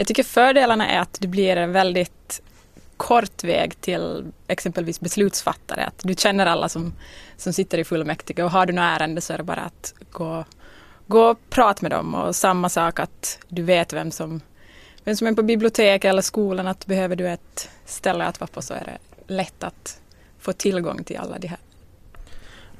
Jag tycker fördelarna är att det blir en väldigt kort väg till exempelvis beslutsfattare. Att du känner alla som, som sitter i fullmäktige och har du något ärende så är det bara att gå, gå och prata med dem. Och samma sak att du vet vem som, vem som är på biblioteket eller skolan. Att behöver du ett ställe att vara på så är det lätt att få tillgång till alla de här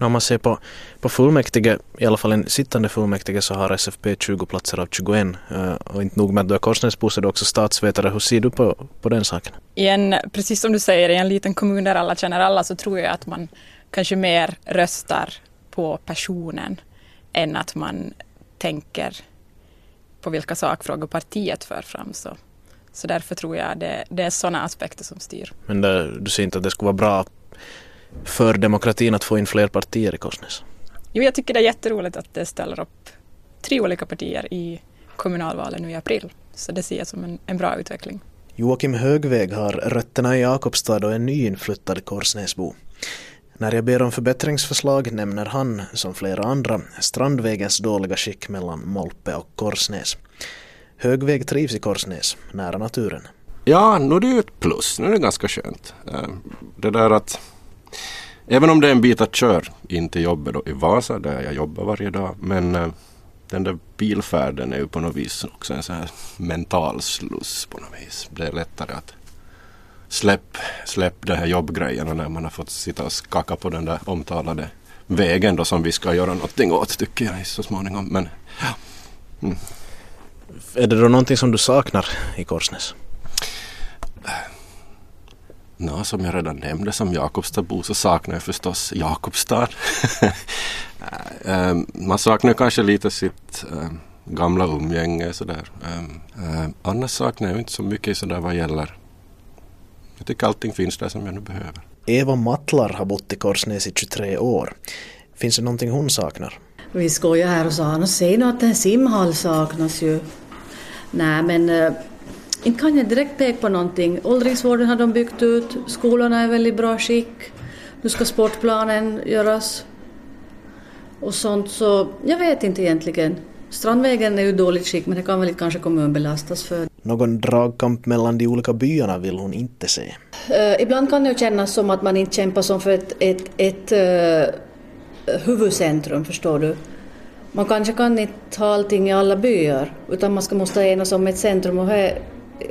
om man ser på, på fullmäktige, i alla fall en sittande fullmäktige, så har SFP 20 platser av 21. Uh, och inte nog med att du är Korsnäsbo så är du också statsvetare. Hur ser du på, på den saken? I en, precis som du säger, i en liten kommun där alla känner alla så tror jag att man kanske mer röstar på personen än att man tänker på vilka sakfrågor partiet för fram. Så, så därför tror jag det, det är sådana aspekter som styr. Men det, du ser inte att det skulle vara bra för demokratin att få in fler partier i Korsnäs? Jo, jag tycker det är jätteroligt att det ställer upp tre olika partier i kommunalvalen nu i april. Så det ser jag som en, en bra utveckling. Joakim Högväg har rötterna i Jakobstad och är nyinflyttad Korsnäsbo. När jag ber om förbättringsförslag nämner han, som flera andra, Strandvägens dåliga skick mellan Molpe och Korsnäs. Högväg trivs i Korsnäs, nära naturen. Ja, nu är det ju ett plus. Nu är det ganska skönt. Eh, det där att Även om det är en bit att köra in till jobbet då i Vasa där jag jobbar varje dag. Men eh, den där bilfärden är ju på något vis också en sån här mental sluss på något vis. Det är lättare att släpp, släpp de här jobbgrejerna när man har fått sitta och skaka på den där omtalade vägen då som vi ska göra någonting åt tycker jag så småningom. Men, ja. Mm. Är det då någonting som du saknar i Korsnäs? Nå, som jag redan nämnde som Jakobstadbo så saknar jag förstås Jakobstad. Eh, man saknar kanske lite sitt äh, gamla umgänge sådär. Annars saknar jag inte så mycket sådär vad gäller. Jag tycker allting finns där som jag nu behöver. Eva Mattlar har bott i Korsnäs i 23 år. Finns det någonting hon saknar? Vi skojade här och sa, säg nu att en simhall saknas ju. Nej men inte kan jag direkt peka på någonting. Åldringsvården har de byggt ut, skolorna är väldigt bra skick. Nu ska sportplanen göras. Och sånt så, jag vet inte egentligen. Strandvägen är ju dåligt skick men det kan väl kanske kommunen belastas för. Någon dragkamp mellan de olika byarna vill hon inte se. Uh, ibland kan det ju kännas som att man inte kämpar som för ett, ett, ett uh, huvudcentrum, förstår du. Man kanske kan inte ha allting i alla byar utan man ska måste enas om ett centrum och här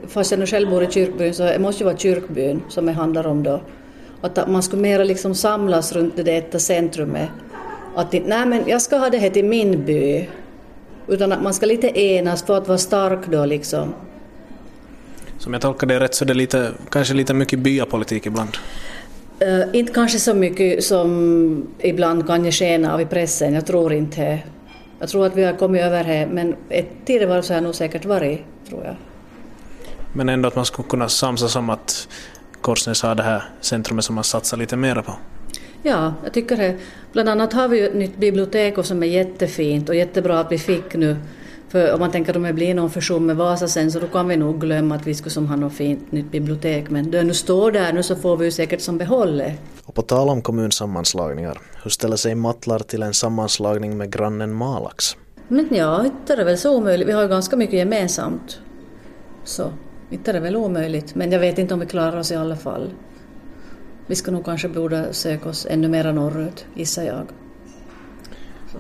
fast jag nu själv bor i kyrkbyn så det måste ju vara kyrkbyn som det handlar om då. Att man skulle mera liksom samlas runt det detta centrumet. Att inte, nej men jag ska ha det här till min by. Utan att man ska lite enas för att vara stark då liksom. Som jag tolkar det rätt så är det lite, kanske lite mycket byapolitik ibland? Uh, inte kanske så mycket som ibland kan ge sken av i pressen, jag tror inte. Jag tror att vi har kommit över det, men ett tidigare så har nog säkert varit, tror jag. Men ändå att man skulle kunna samsas om att Korsnäs har det här centrumet som man satsar lite mer på. Ja, jag tycker det. Bland annat har vi ju ett nytt bibliotek som är jättefint och jättebra att vi fick nu. För om man tänker att det blir någon fusion med Vasa sen så då kan vi nog glömma att vi skulle som ha något fint nytt bibliotek. Men då nu står där nu så får vi ju säkert som behålla. Och på tal om kommunsammanslagningar, hur ställer sig Mattlar till en sammanslagning med grannen Malax? Men ja, inte är det väl så omöjligt. Vi har ju ganska mycket gemensamt. Så inte är det väl omöjligt, men jag vet inte om vi klarar oss i alla fall. Vi ska nog kanske borde söka oss ännu mera norrut, gissar jag.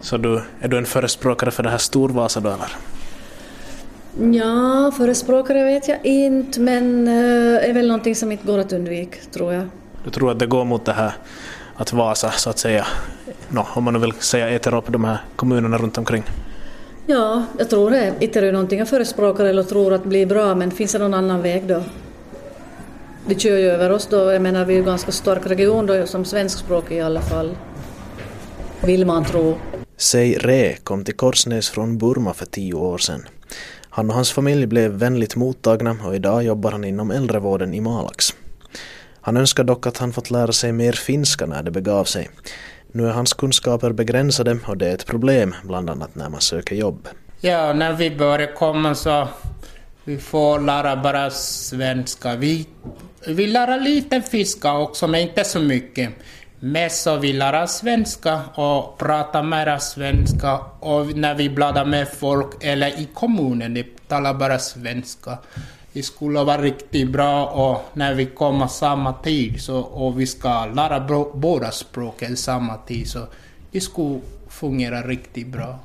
Så du, är du en förespråkare för det här Storvasa då eller? Ja, förespråkare vet jag inte, men eh, är väl någonting som inte går att undvika, tror jag. Du tror att det går mot det här att Vasa, så att säga, no, om man nu vill säga, äter upp de här kommunerna runt omkring? Ja, jag tror det. Inte är det någonting jag förespråkar eller tror att blir bra, men finns det någon annan väg då? De kör ju över oss då, jag menar vi är ju ganska stark region då som svenskspråkig i alla fall. Vill man tro. Sei Re kom till Korsnäs från Burma för tio år sedan. Han och hans familj blev vänligt mottagna och idag jobbar han inom äldrevården i Malax. Han önskar dock att han fått lära sig mer finska när det begav sig. Nu är hans kunskaper begränsade och det är ett problem, bland annat när man söker jobb. Ja, när vi börjar komma så vi får lära bara svenska. Vi, vi lär lite fiska också, men inte så mycket. Mest så vi lär svenska och pratar mera svenska och när vi bladar med folk eller i kommunen, de talar bara svenska. Det skulle vara riktigt bra och när vi kommer samma tid så, och vi ska lära båda språken samma tid så det skulle fungera riktigt bra.